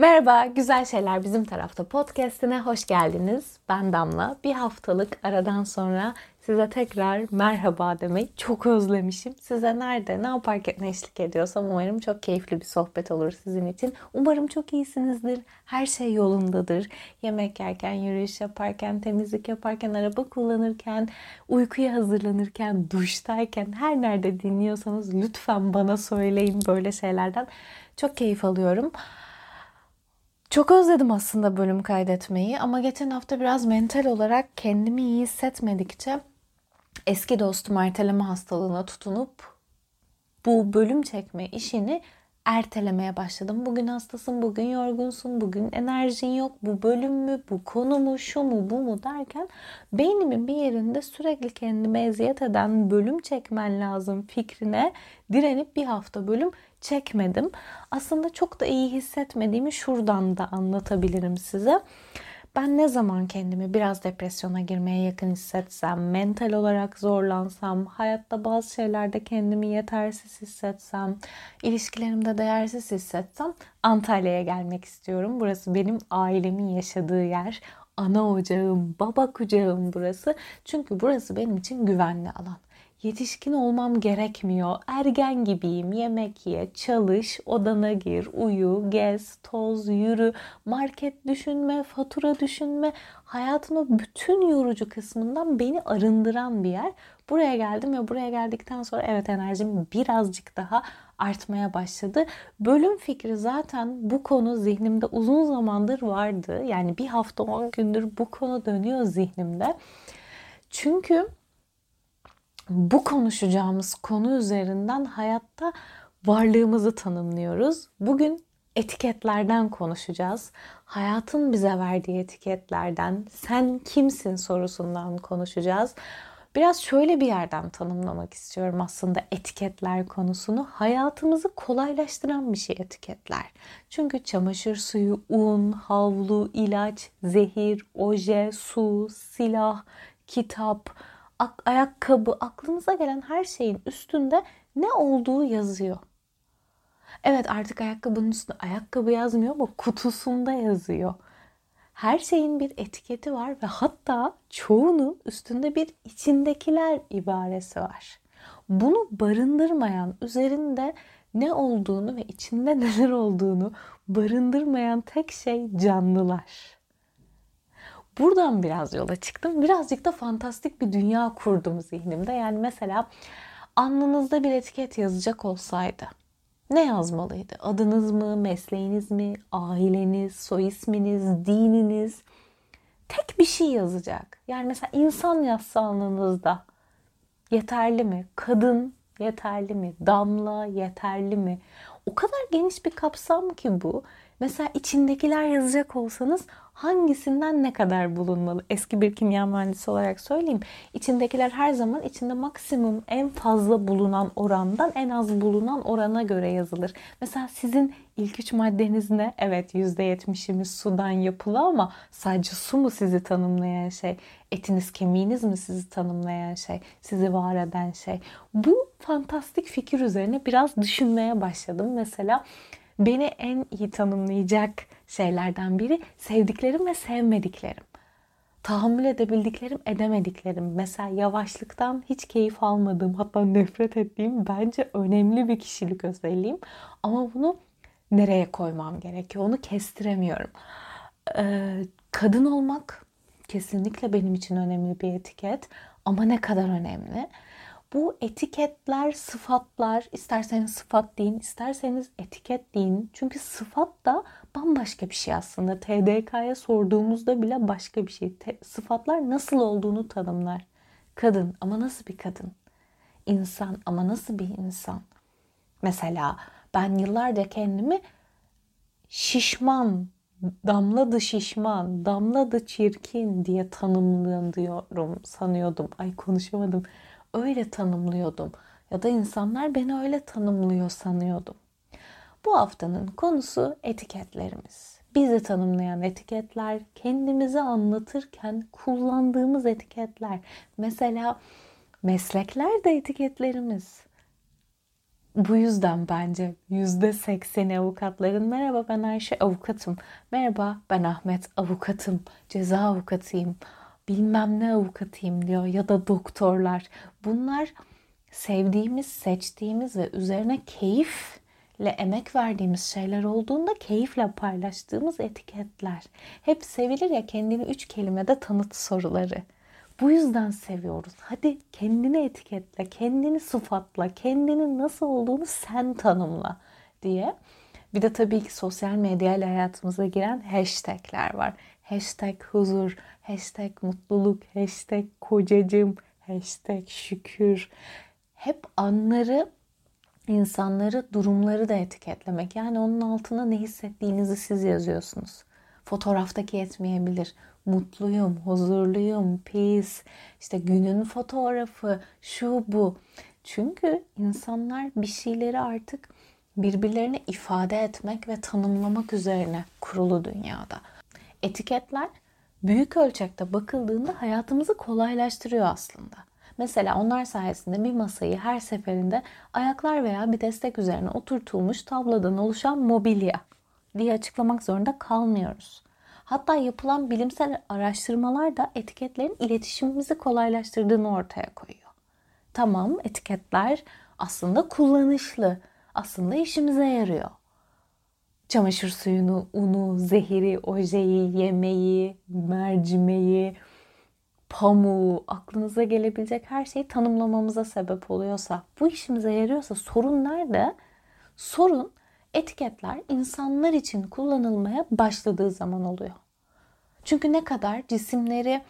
Merhaba, Güzel Şeyler Bizim Tarafta podcastine hoş geldiniz. Ben Damla. Bir haftalık aradan sonra size tekrar merhaba demeyi çok özlemişim. Size nerede, ne yaparken eşlik ediyorsam umarım çok keyifli bir sohbet olur sizin için. Umarım çok iyisinizdir, her şey yolundadır. Yemek yerken, yürüyüş yaparken, temizlik yaparken, araba kullanırken, uykuya hazırlanırken, duştayken, her nerede dinliyorsanız lütfen bana söyleyin böyle şeylerden. Çok keyif alıyorum. Çok özledim aslında bölüm kaydetmeyi ama geçen hafta biraz mental olarak kendimi iyi hissetmedikçe eski dostum erteleme hastalığına tutunup bu bölüm çekme işini ertelemeye başladım. Bugün hastasın, bugün yorgunsun, bugün enerjin yok, bu bölüm mü, bu konu mu, şu mu, bu mu derken beynimin bir yerinde sürekli kendime eziyet eden bölüm çekmen lazım fikrine direnip bir hafta bölüm çekmedim. Aslında çok da iyi hissetmediğimi şuradan da anlatabilirim size. Ben ne zaman kendimi biraz depresyona girmeye yakın hissetsem, mental olarak zorlansam, hayatta bazı şeylerde kendimi yetersiz hissetsem, ilişkilerimde değersiz hissetsem Antalya'ya gelmek istiyorum. Burası benim ailemin yaşadığı yer. Ana ocağım, baba kucağım burası. Çünkü burası benim için güvenli alan yetişkin olmam gerekmiyor. Ergen gibiyim. Yemek ye, çalış, odana gir, uyu, gez, toz, yürü, market düşünme, fatura düşünme. Hayatın o bütün yorucu kısmından beni arındıran bir yer. Buraya geldim ve buraya geldikten sonra evet enerjim birazcık daha artmaya başladı. Bölüm fikri zaten bu konu zihnimde uzun zamandır vardı. Yani bir hafta 10 gündür bu konu dönüyor zihnimde. Çünkü bu konuşacağımız konu üzerinden hayatta varlığımızı tanımlıyoruz. Bugün etiketlerden konuşacağız. Hayatın bize verdiği etiketlerden, sen kimsin sorusundan konuşacağız. Biraz şöyle bir yerden tanımlamak istiyorum aslında etiketler konusunu. Hayatımızı kolaylaştıran bir şey etiketler. Çünkü çamaşır suyu, un, havlu, ilaç, zehir, oje, su, silah, kitap, ayakkabı, aklınıza gelen her şeyin üstünde ne olduğu yazıyor. Evet artık ayakkabının üstünde ayakkabı yazmıyor ama kutusunda yazıyor. Her şeyin bir etiketi var ve hatta çoğunun üstünde bir içindekiler ibaresi var. Bunu barındırmayan, üzerinde ne olduğunu ve içinde neler olduğunu barındırmayan tek şey canlılar. Buradan biraz yola çıktım. Birazcık da fantastik bir dünya kurdum zihnimde. Yani mesela alnınızda bir etiket yazacak olsaydı ne yazmalıydı? Adınız mı, mesleğiniz mi, aileniz, soy isminiz, dininiz? Tek bir şey yazacak. Yani mesela insan yazsa alnınızda yeterli mi? Kadın yeterli mi? Damla yeterli mi? O kadar geniş bir kapsam ki bu. Mesela içindekiler yazacak olsanız hangisinden ne kadar bulunmalı? Eski bir kimya mühendisi olarak söyleyeyim. İçindekiler her zaman içinde maksimum en fazla bulunan orandan en az bulunan orana göre yazılır. Mesela sizin ilk üç maddeniz ne? Evet %70'imiz sudan yapılı ama sadece su mu sizi tanımlayan şey? Etiniz kemiğiniz mi sizi tanımlayan şey? Sizi var eden şey? Bu fantastik fikir üzerine biraz düşünmeye başladım. Mesela beni en iyi tanımlayacak şeylerden biri sevdiklerim ve sevmediklerim. Tahammül edebildiklerim, edemediklerim. Mesela yavaşlıktan hiç keyif almadığım, hatta nefret ettiğim bence önemli bir kişilik özelliğim. Ama bunu nereye koymam gerekiyor? Onu kestiremiyorum. Ee, kadın olmak kesinlikle benim için önemli bir etiket. Ama ne kadar önemli? Bu etiketler, sıfatlar, isterseniz sıfat deyin, isterseniz etiket deyin. Çünkü sıfat da bambaşka bir şey aslında. TDK'ya sorduğumuzda bile başka bir şey. Te- sıfatlar nasıl olduğunu tanımlar. Kadın ama nasıl bir kadın? İnsan ama nasıl bir insan? Mesela ben yıllarca kendimi şişman, damladı şişman, damladı çirkin diye tanımlıyorum sanıyordum. Ay konuşamadım öyle tanımlıyordum ya da insanlar beni öyle tanımlıyor sanıyordum. Bu haftanın konusu etiketlerimiz. Bizi tanımlayan etiketler, kendimizi anlatırken kullandığımız etiketler. Mesela meslekler de etiketlerimiz. Bu yüzden bence yüzde sekseni avukatların merhaba ben Ayşe avukatım. Merhaba ben Ahmet avukatım. Ceza avukatıyım. Bilmem ne avukatıyım diyor ya da doktorlar. Bunlar sevdiğimiz, seçtiğimiz ve üzerine keyifle emek verdiğimiz şeyler olduğunda keyifle paylaştığımız etiketler. Hep sevilir ya kendini üç kelimede tanıt soruları. Bu yüzden seviyoruz. Hadi kendini etiketle, kendini sıfatla, kendini nasıl olduğunu sen tanımla diye. Bir de tabii ki sosyal medya ile hayatımıza giren hashtagler var. Hashtag huzur, hashtag mutluluk, hashtag kocacım, hashtag şükür. Hep anları, insanları, durumları da etiketlemek. Yani onun altına ne hissettiğinizi siz yazıyorsunuz. Fotoğraftaki yetmeyebilir mutluyum, huzurluyum, peace, işte günün fotoğrafı, şu bu. Çünkü insanlar bir şeyleri artık birbirlerine ifade etmek ve tanımlamak üzerine kurulu dünyada. Etiketler büyük ölçekte bakıldığında hayatımızı kolaylaştırıyor aslında. Mesela onlar sayesinde bir masayı her seferinde ayaklar veya bir destek üzerine oturtulmuş tablodan oluşan mobilya diye açıklamak zorunda kalmıyoruz. Hatta yapılan bilimsel araştırmalar da etiketlerin iletişimimizi kolaylaştırdığını ortaya koyuyor. Tamam etiketler aslında kullanışlı, aslında işimize yarıyor. Çamaşır suyunu, unu, zehiri, ojeyi, yemeği, mercimeği, pamuğu, aklınıza gelebilecek her şeyi tanımlamamıza sebep oluyorsa, bu işimize yarıyorsa sorun nerede? Sorun etiketler insanlar için kullanılmaya başladığı zaman oluyor. Çünkü ne kadar cisimleri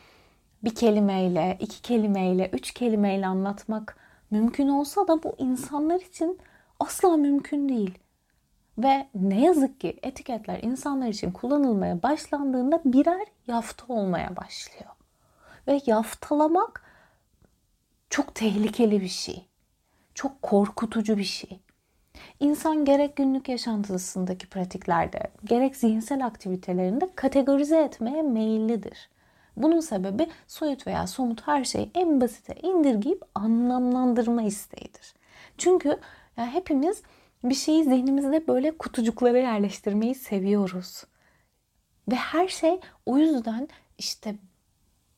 bir kelimeyle, iki kelimeyle, üç kelimeyle anlatmak mümkün olsa da bu insanlar için asla mümkün değil. Ve ne yazık ki etiketler insanlar için kullanılmaya başlandığında birer yafta olmaya başlıyor. Ve yaftalamak çok tehlikeli bir şey. Çok korkutucu bir şey. İnsan gerek günlük yaşantısındaki pratiklerde, gerek zihinsel aktivitelerinde kategorize etmeye meyillidir. Bunun sebebi soyut veya somut her şeyi en basite indirgeyip anlamlandırma isteğidir. Çünkü yani hepimiz bir şeyi zihnimizde böyle kutucuklara yerleştirmeyi seviyoruz. Ve her şey o yüzden işte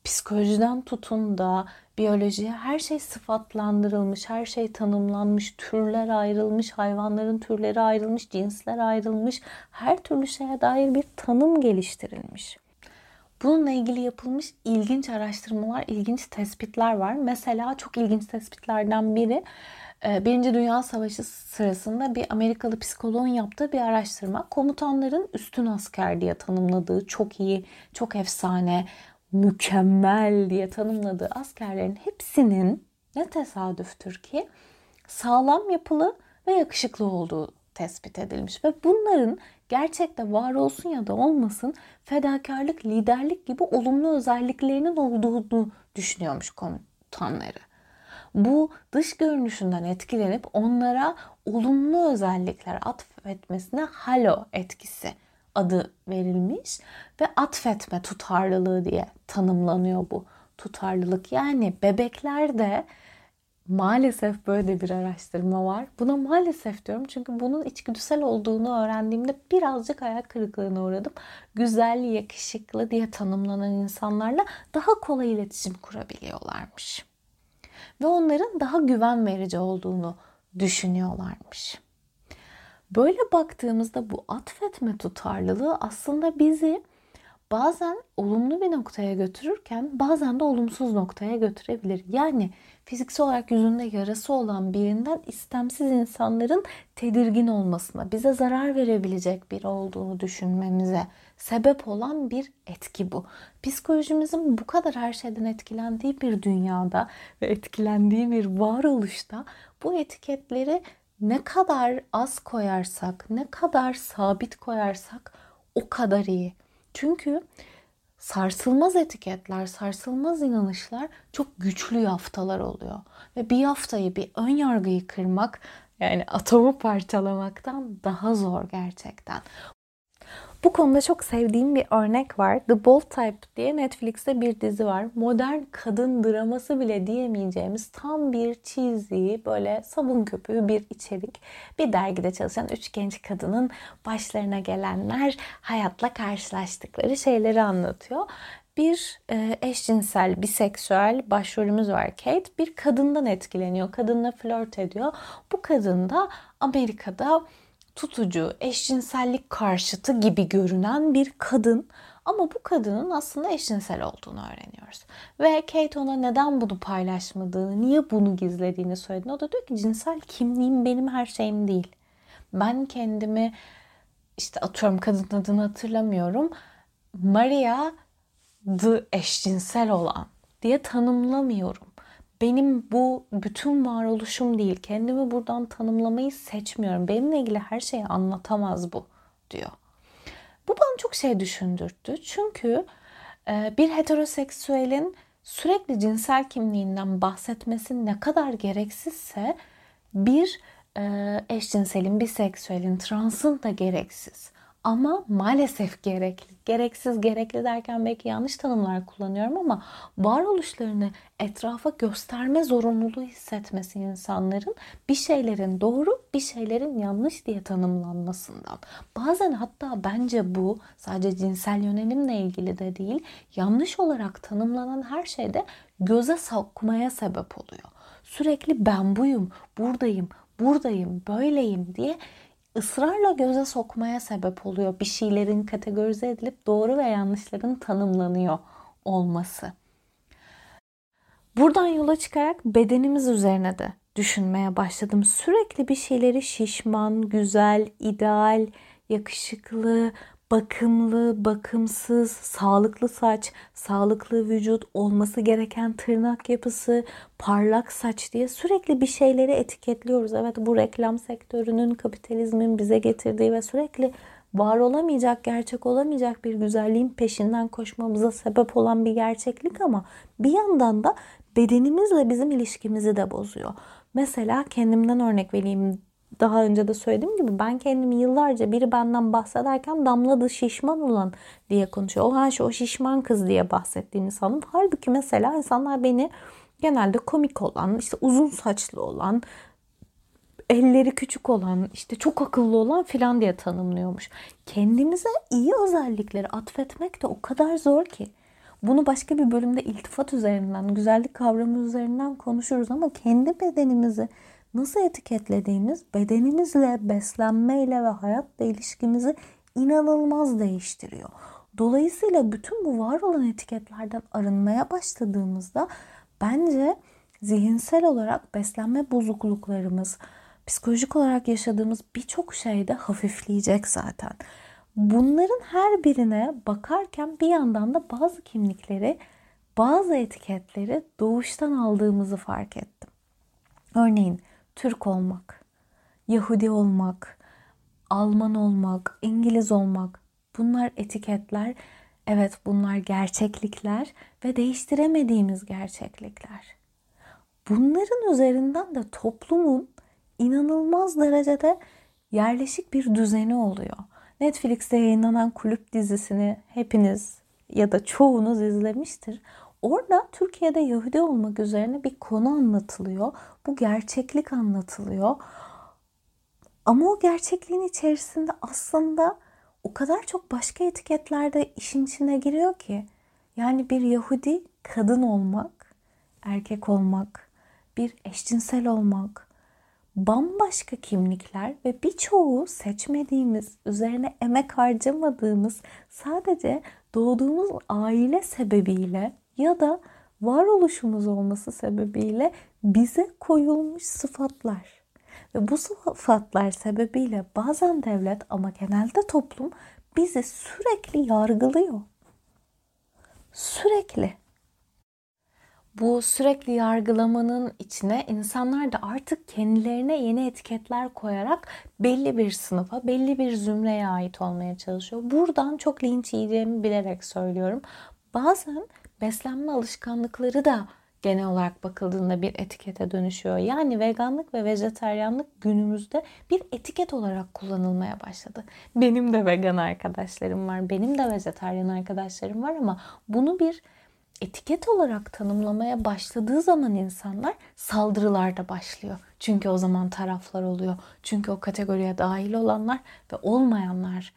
psikolojiden tutun da biyolojiye her şey sıfatlandırılmış, her şey tanımlanmış, türler ayrılmış, hayvanların türleri ayrılmış, cinsler ayrılmış, her türlü şeye dair bir tanım geliştirilmiş. Bununla ilgili yapılmış ilginç araştırmalar, ilginç tespitler var. Mesela çok ilginç tespitlerden biri Birinci Dünya Savaşı sırasında bir Amerikalı psikoloğun yaptığı bir araştırma. Komutanların üstün asker diye tanımladığı çok iyi, çok efsane, mükemmel diye tanımladığı askerlerin hepsinin ne tesadüftür ki sağlam yapılı ve yakışıklı olduğu tespit edilmiş ve bunların gerçekte var olsun ya da olmasın fedakarlık, liderlik gibi olumlu özelliklerinin olduğunu düşünüyormuş komutanları. Bu dış görünüşünden etkilenip onlara olumlu özellikler atfetmesine halo etkisi adı verilmiş ve atfetme tutarlılığı diye tanımlanıyor bu tutarlılık. Yani bebeklerde maalesef böyle bir araştırma var. Buna maalesef diyorum çünkü bunun içgüdüsel olduğunu öğrendiğimde birazcık ayak kırıklığına uğradım. Güzel, yakışıklı diye tanımlanan insanlarla daha kolay iletişim kurabiliyorlarmış. Ve onların daha güven verici olduğunu düşünüyorlarmış. Böyle baktığımızda bu atfetme tutarlılığı aslında bizi bazen olumlu bir noktaya götürürken bazen de olumsuz noktaya götürebilir. Yani fiziksel olarak yüzünde yarası olan birinden istemsiz insanların tedirgin olmasına, bize zarar verebilecek biri olduğunu düşünmemize sebep olan bir etki bu. Psikolojimizin bu kadar her şeyden etkilendiği bir dünyada ve etkilendiği bir varoluşta bu etiketleri ne kadar az koyarsak, ne kadar sabit koyarsak o kadar iyi. Çünkü sarsılmaz etiketler, sarsılmaz inanışlar çok güçlü yaftalar oluyor. Ve bir yaftayı, bir ön yargıyı kırmak yani atomu parçalamaktan daha zor gerçekten. Bu konuda çok sevdiğim bir örnek var. The Bold Type diye Netflix'te bir dizi var. Modern kadın draması bile diyemeyeceğimiz tam bir cheesy, böyle sabun köpüğü bir içerik. Bir dergide çalışan üç genç kadının başlarına gelenler, hayatla karşılaştıkları şeyleri anlatıyor bir e, eşcinsel, biseksüel başrolümüz var Kate. Bir kadından etkileniyor. Kadınla flört ediyor. Bu kadın da Amerika'da tutucu, eşcinsellik karşıtı gibi görünen bir kadın. Ama bu kadının aslında eşcinsel olduğunu öğreniyoruz. Ve Kate ona neden bunu paylaşmadığını, niye bunu gizlediğini söyledi. O da diyor ki cinsel kimliğim benim her şeyim değil. Ben kendimi işte atıyorum kadın adını hatırlamıyorum. Maria the eşcinsel olan diye tanımlamıyorum. Benim bu bütün varoluşum değil. Kendimi buradan tanımlamayı seçmiyorum. Benimle ilgili her şeyi anlatamaz bu diyor. Bu bana çok şey düşündürttü. Çünkü e, bir heteroseksüelin sürekli cinsel kimliğinden bahsetmesi ne kadar gereksizse bir e, eşcinselin, biseksüelin, transın da gereksiz. Ama maalesef gerekli. Gereksiz gerekli derken belki yanlış tanımlar kullanıyorum ama varoluşlarını etrafa gösterme zorunluluğu hissetmesi insanların bir şeylerin doğru bir şeylerin yanlış diye tanımlanmasından. Bazen hatta bence bu sadece cinsel yönelimle ilgili de değil yanlış olarak tanımlanan her şeyde göze sokmaya sebep oluyor. Sürekli ben buyum, buradayım, buradayım, böyleyim diye ısrarla göze sokmaya sebep oluyor. Bir şeylerin kategorize edilip doğru ve yanlışların tanımlanıyor olması. Buradan yola çıkarak bedenimiz üzerine de düşünmeye başladım. Sürekli bir şeyleri şişman, güzel, ideal, yakışıklı, bakımlı, bakımsız, sağlıklı saç, sağlıklı vücut, olması gereken tırnak yapısı, parlak saç diye sürekli bir şeyleri etiketliyoruz. Evet bu reklam sektörünün, kapitalizmin bize getirdiği ve sürekli var olamayacak, gerçek olamayacak bir güzelliğin peşinden koşmamıza sebep olan bir gerçeklik ama bir yandan da bedenimizle bizim ilişkimizi de bozuyor. Mesela kendimden örnek vereyim daha önce de söylediğim gibi ben kendimi yıllarca biri benden bahsederken damladı şişman olan diye konuşuyor. O her şey o şişman kız diye bahsettiğini sandım. Halbuki mesela insanlar beni genelde komik olan, işte uzun saçlı olan, elleri küçük olan, işte çok akıllı olan filan diye tanımlıyormuş. Kendimize iyi özellikleri atfetmek de o kadar zor ki. Bunu başka bir bölümde iltifat üzerinden, güzellik kavramı üzerinden konuşuruz ama kendi bedenimizi nasıl etiketlediğimiz bedenimizle, beslenmeyle ve hayatla ilişkimizi inanılmaz değiştiriyor. Dolayısıyla bütün bu var olan etiketlerden arınmaya başladığımızda bence zihinsel olarak beslenme bozukluklarımız, psikolojik olarak yaşadığımız birçok şey de hafifleyecek zaten. Bunların her birine bakarken bir yandan da bazı kimlikleri, bazı etiketleri doğuştan aldığımızı fark ettim. Örneğin Türk olmak, Yahudi olmak, Alman olmak, İngiliz olmak bunlar etiketler. Evet bunlar gerçeklikler ve değiştiremediğimiz gerçeklikler. Bunların üzerinden de toplumun inanılmaz derecede yerleşik bir düzeni oluyor. Netflix'te yayınlanan kulüp dizisini hepiniz ya da çoğunuz izlemiştir. Orada Türkiye'de Yahudi olmak üzerine bir konu anlatılıyor. Bu gerçeklik anlatılıyor. Ama o gerçekliğin içerisinde aslında o kadar çok başka etiketler de işin içine giriyor ki. Yani bir Yahudi kadın olmak, erkek olmak, bir eşcinsel olmak, bambaşka kimlikler ve birçoğu seçmediğimiz, üzerine emek harcamadığımız, sadece doğduğumuz aile sebebiyle ya da varoluşumuz olması sebebiyle bize koyulmuş sıfatlar. Ve bu sıfatlar sebebiyle bazen devlet ama genelde toplum bizi sürekli yargılıyor. Sürekli. Bu sürekli yargılamanın içine insanlar da artık kendilerine yeni etiketler koyarak belli bir sınıfa, belli bir zümreye ait olmaya çalışıyor. Buradan çok linç yiyeceğimi bilerek söylüyorum. Bazen beslenme alışkanlıkları da genel olarak bakıldığında bir etikete dönüşüyor. Yani veganlık ve vejeteryanlık günümüzde bir etiket olarak kullanılmaya başladı. Benim de vegan arkadaşlarım var, benim de vejeteryan arkadaşlarım var ama bunu bir etiket olarak tanımlamaya başladığı zaman insanlar saldırılar da başlıyor. Çünkü o zaman taraflar oluyor. Çünkü o kategoriye dahil olanlar ve olmayanlar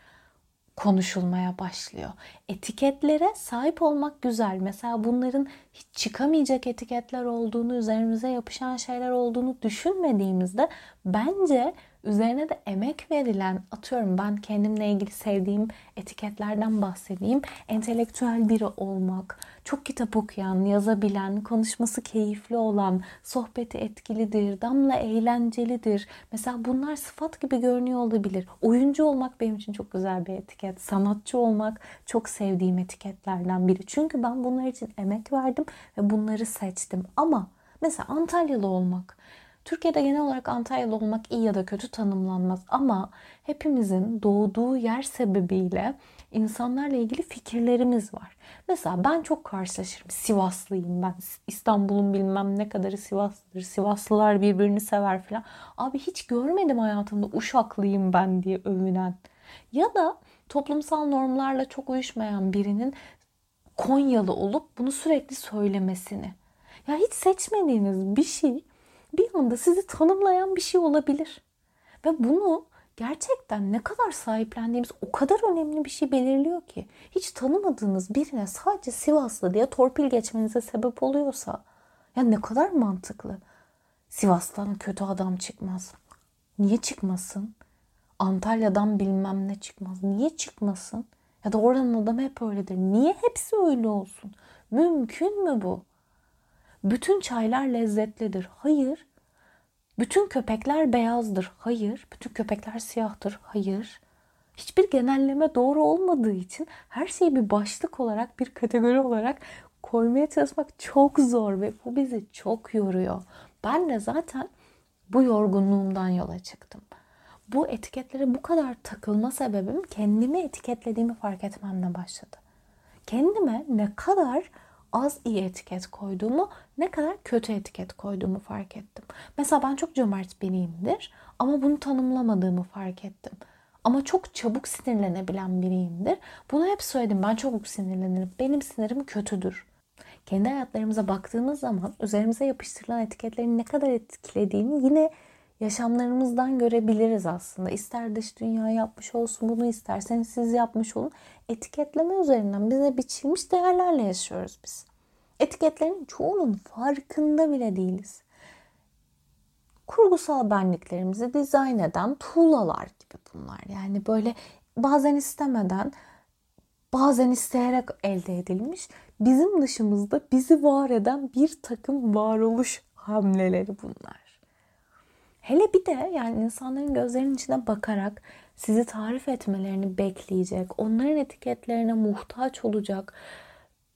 konuşulmaya başlıyor. Etiketlere sahip olmak güzel. Mesela bunların hiç çıkamayacak etiketler olduğunu, üzerimize yapışan şeyler olduğunu düşünmediğimizde bence üzerine de emek verilen atıyorum ben kendimle ilgili sevdiğim etiketlerden bahsedeyim. Entelektüel biri olmak, çok kitap okuyan, yazabilen, konuşması keyifli olan, sohbeti etkilidir, damla eğlencelidir. Mesela bunlar sıfat gibi görünüyor olabilir. Oyuncu olmak benim için çok güzel bir etiket. Sanatçı olmak çok sevdiğim etiketlerden biri. Çünkü ben bunlar için emek verdim ve bunları seçtim. Ama mesela Antalyalı olmak, Türkiye'de genel olarak Antalyalı olmak iyi ya da kötü tanımlanmaz ama hepimizin doğduğu yer sebebiyle insanlarla ilgili fikirlerimiz var. Mesela ben çok karşılaşırım. Sivaslıyım ben. İstanbul'un bilmem ne kadarı Sivaslıdır. Sivaslılar birbirini sever falan. Abi hiç görmedim hayatımda Uşaklıyım ben diye övünen. Ya da toplumsal normlarla çok uyuşmayan birinin Konyalı olup bunu sürekli söylemesini. Ya hiç seçmediğiniz bir şey bir anda sizi tanımlayan bir şey olabilir. Ve bunu gerçekten ne kadar sahiplendiğimiz o kadar önemli bir şey belirliyor ki. Hiç tanımadığınız birine sadece Sivaslı diye torpil geçmenize sebep oluyorsa ya ne kadar mantıklı. Sivas'tan kötü adam çıkmaz. Niye çıkmasın? Antalya'dan bilmem ne çıkmaz. Niye çıkmasın? Ya da oranın adamı hep öyledir. Niye hepsi öyle olsun? Mümkün mü bu? Bütün çaylar lezzetlidir. Hayır. Bütün köpekler beyazdır. Hayır. Bütün köpekler siyahtır. Hayır. Hiçbir genelleme doğru olmadığı için her şeyi bir başlık olarak, bir kategori olarak koymaya çalışmak çok zor ve bu bizi çok yoruyor. Ben de zaten bu yorgunluğumdan yola çıktım. Bu etiketlere bu kadar takılma sebebim kendimi etiketlediğimi fark etmemle başladı. Kendime ne kadar az iyi etiket koyduğumu, ne kadar kötü etiket koyduğumu fark ettim. Mesela ben çok cömert biriyimdir ama bunu tanımlamadığımı fark ettim. Ama çok çabuk sinirlenebilen biriyimdir. Bunu hep söyledim. Ben çabuk sinirlenirim. Benim sinirim kötüdür. Kendi hayatlarımıza baktığımız zaman üzerimize yapıştırılan etiketlerin ne kadar etkilediğini yine yaşamlarımızdan görebiliriz aslında. İster dış dünya yapmış olsun bunu isterseniz siz yapmış olun. Etiketleme üzerinden bize biçilmiş değerlerle yaşıyoruz biz. Etiketlerin çoğunun farkında bile değiliz. Kurgusal benliklerimizi dizayn eden tuğlalar gibi bunlar. Yani böyle bazen istemeden bazen isteyerek elde edilmiş bizim dışımızda bizi var eden bir takım varoluş hamleleri bunlar. Hele bir de yani insanların gözlerinin içine bakarak sizi tarif etmelerini bekleyecek, onların etiketlerine muhtaç olacak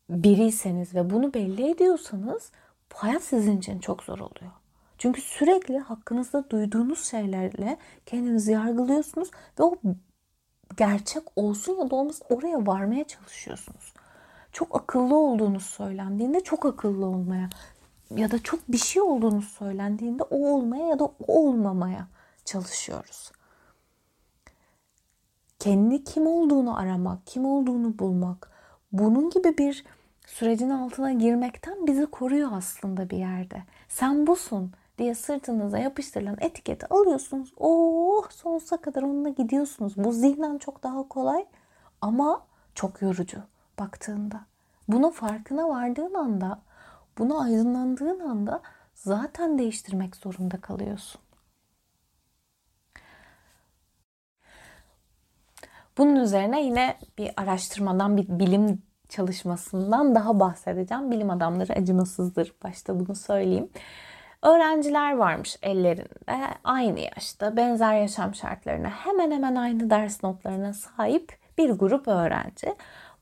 biriyseniz ve bunu belli ediyorsanız hayat sizin için çok zor oluyor. Çünkü sürekli hakkınızda duyduğunuz şeylerle kendinizi yargılıyorsunuz ve o gerçek olsun ya da olmasın oraya varmaya çalışıyorsunuz. Çok akıllı olduğunuz söylendiğinde çok akıllı olmaya, ya da çok bir şey olduğunu söylendiğinde o olmaya ya da o olmamaya çalışıyoruz. Kendi kim olduğunu aramak, kim olduğunu bulmak, bunun gibi bir sürecin altına girmekten bizi koruyor aslında bir yerde. Sen busun diye sırtınıza yapıştırılan etiketi alıyorsunuz. Oh sonsuza kadar onunla gidiyorsunuz. Bu zihnen çok daha kolay ama çok yorucu baktığında. Bunun farkına vardığın anda bunu aydınlandığın anda zaten değiştirmek zorunda kalıyorsun. Bunun üzerine yine bir araştırmadan, bir bilim çalışmasından daha bahsedeceğim. Bilim adamları acımasızdır. Başta bunu söyleyeyim. Öğrenciler varmış ellerinde aynı yaşta benzer yaşam şartlarına hemen hemen aynı ders notlarına sahip bir grup öğrenci.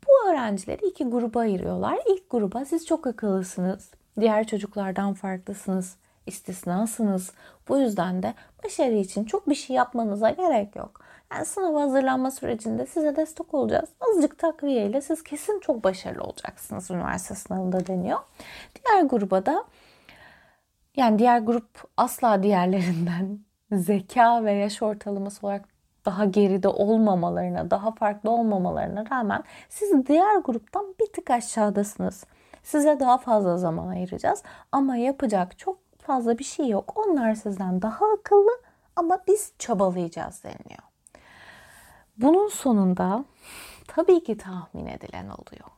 Bu öğrencileri iki gruba ayırıyorlar. İlk gruba siz çok akıllısınız, diğer çocuklardan farklısınız, istisnasınız. Bu yüzden de başarı için çok bir şey yapmanıza gerek yok. Yani sınava hazırlanma sürecinde size destek olacağız. Azıcık takviyeyle siz kesin çok başarılı olacaksınız üniversite sınavında deniyor. Diğer gruba da yani diğer grup asla diğerlerinden zeka ve yaş ortalaması olarak daha geride olmamalarına, daha farklı olmamalarına rağmen siz diğer gruptan bir tık aşağıdasınız. Size daha fazla zaman ayıracağız ama yapacak çok fazla bir şey yok. Onlar sizden daha akıllı ama biz çabalayacağız deniliyor. Bunun sonunda tabii ki tahmin edilen oluyor.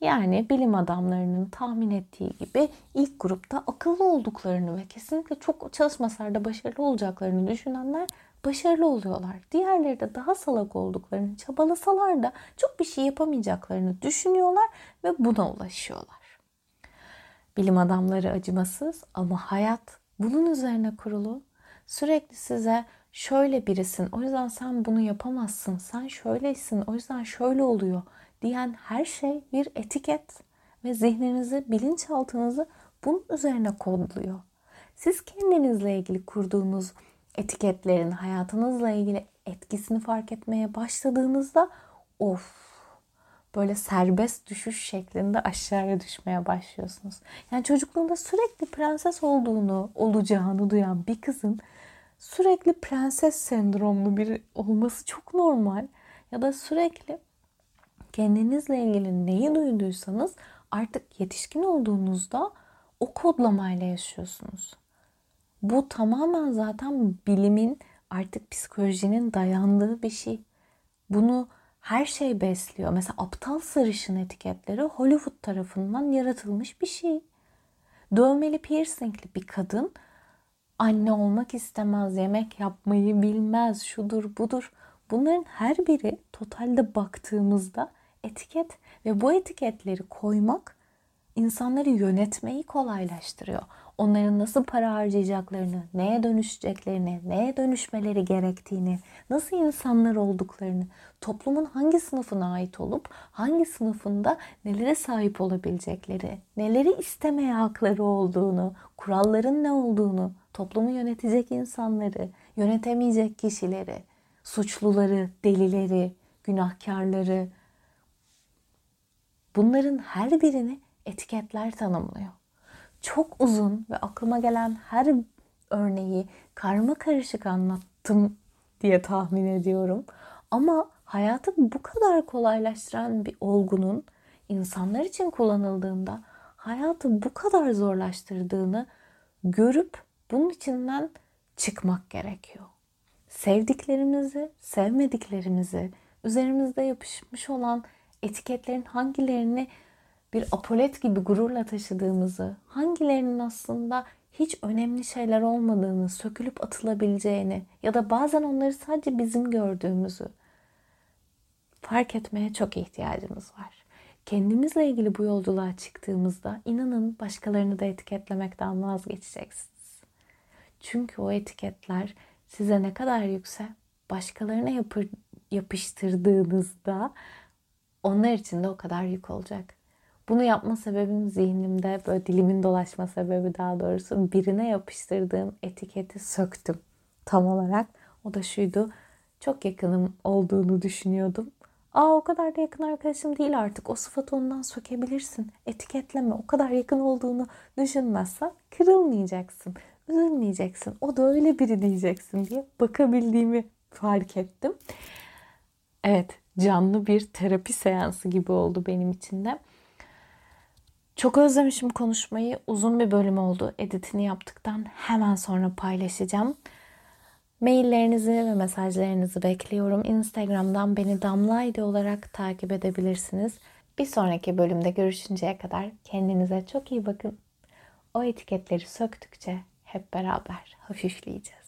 Yani bilim adamlarının tahmin ettiği gibi ilk grupta akıllı olduklarını ve kesinlikle çok çalışmasalar da başarılı olacaklarını düşünenler başarılı oluyorlar. Diğerleri de daha salak olduklarını, çabalasalar da çok bir şey yapamayacaklarını düşünüyorlar ve buna ulaşıyorlar. Bilim adamları acımasız ama hayat bunun üzerine kurulu. Sürekli size şöyle birisin, o yüzden sen bunu yapamazsın, sen şöylesin, o yüzden şöyle oluyor diyen her şey bir etiket ve zihninizi, bilinçaltınızı bunun üzerine kodluyor. Siz kendinizle ilgili kurduğunuz etiketlerin hayatınızla ilgili etkisini fark etmeye başladığınızda of böyle serbest düşüş şeklinde aşağıya düşmeye başlıyorsunuz. Yani çocukluğunda sürekli prenses olduğunu, olacağını duyan bir kızın sürekli prenses sendromlu biri olması çok normal. Ya da sürekli kendinizle ilgili neyi duyduysanız artık yetişkin olduğunuzda o kodlamayla yaşıyorsunuz. Bu tamamen zaten bilimin artık psikolojinin dayandığı bir şey. Bunu her şey besliyor. Mesela aptal sarışın etiketleri Hollywood tarafından yaratılmış bir şey. Dövmeli piercingli bir kadın anne olmak istemez, yemek yapmayı bilmez, şudur budur. Bunların her biri totalde baktığımızda etiket ve bu etiketleri koymak insanları yönetmeyi kolaylaştırıyor. Onların nasıl para harcayacaklarını, neye dönüşeceklerini, neye dönüşmeleri gerektiğini, nasıl insanlar olduklarını, toplumun hangi sınıfına ait olup hangi sınıfında nelere sahip olabilecekleri, neleri istemeye hakları olduğunu, kuralların ne olduğunu, toplumu yönetecek insanları, yönetemeyecek kişileri, suçluları, delileri, günahkarları, bunların her birini etiketler tanımlıyor. Çok uzun ve aklıma gelen her örneği karma karışık anlattım diye tahmin ediyorum. Ama hayatı bu kadar kolaylaştıran bir olgunun insanlar için kullanıldığında hayatı bu kadar zorlaştırdığını görüp bunun içinden çıkmak gerekiyor. Sevdiklerimizi, sevmediklerimizi, üzerimizde yapışmış olan etiketlerin hangilerini bir apolet gibi gururla taşıdığımızı, hangilerinin aslında hiç önemli şeyler olmadığını, sökülüp atılabileceğini ya da bazen onları sadece bizim gördüğümüzü fark etmeye çok ihtiyacımız var. Kendimizle ilgili bu yolculuğa çıktığımızda inanın başkalarını da etiketlemekten vazgeçeceksiniz. Çünkü o etiketler size ne kadar yüksek başkalarına yapıştırdığınızda onlar için de o kadar yük olacak. Bunu yapma sebebim zihnimde böyle dilimin dolaşma sebebi daha doğrusu birine yapıştırdığım etiketi söktüm tam olarak. O da şuydu. Çok yakınım olduğunu düşünüyordum. Aa o kadar da yakın arkadaşım değil artık. O sıfatı ondan sökebilirsin. Etiketleme. O kadar yakın olduğunu düşünmezsen kırılmayacaksın. Üzülmeyeceksin. O da öyle biri diyeceksin diye bakabildiğimi fark ettim. Evet canlı bir terapi seansı gibi oldu benim için de. Çok özlemişim konuşmayı. Uzun bir bölüm oldu. Editini yaptıktan hemen sonra paylaşacağım. Maillerinizi ve mesajlarınızı bekliyorum. Instagram'dan beni Damlaydı olarak takip edebilirsiniz. Bir sonraki bölümde görüşünceye kadar kendinize çok iyi bakın. O etiketleri söktükçe hep beraber hafifleyeceğiz.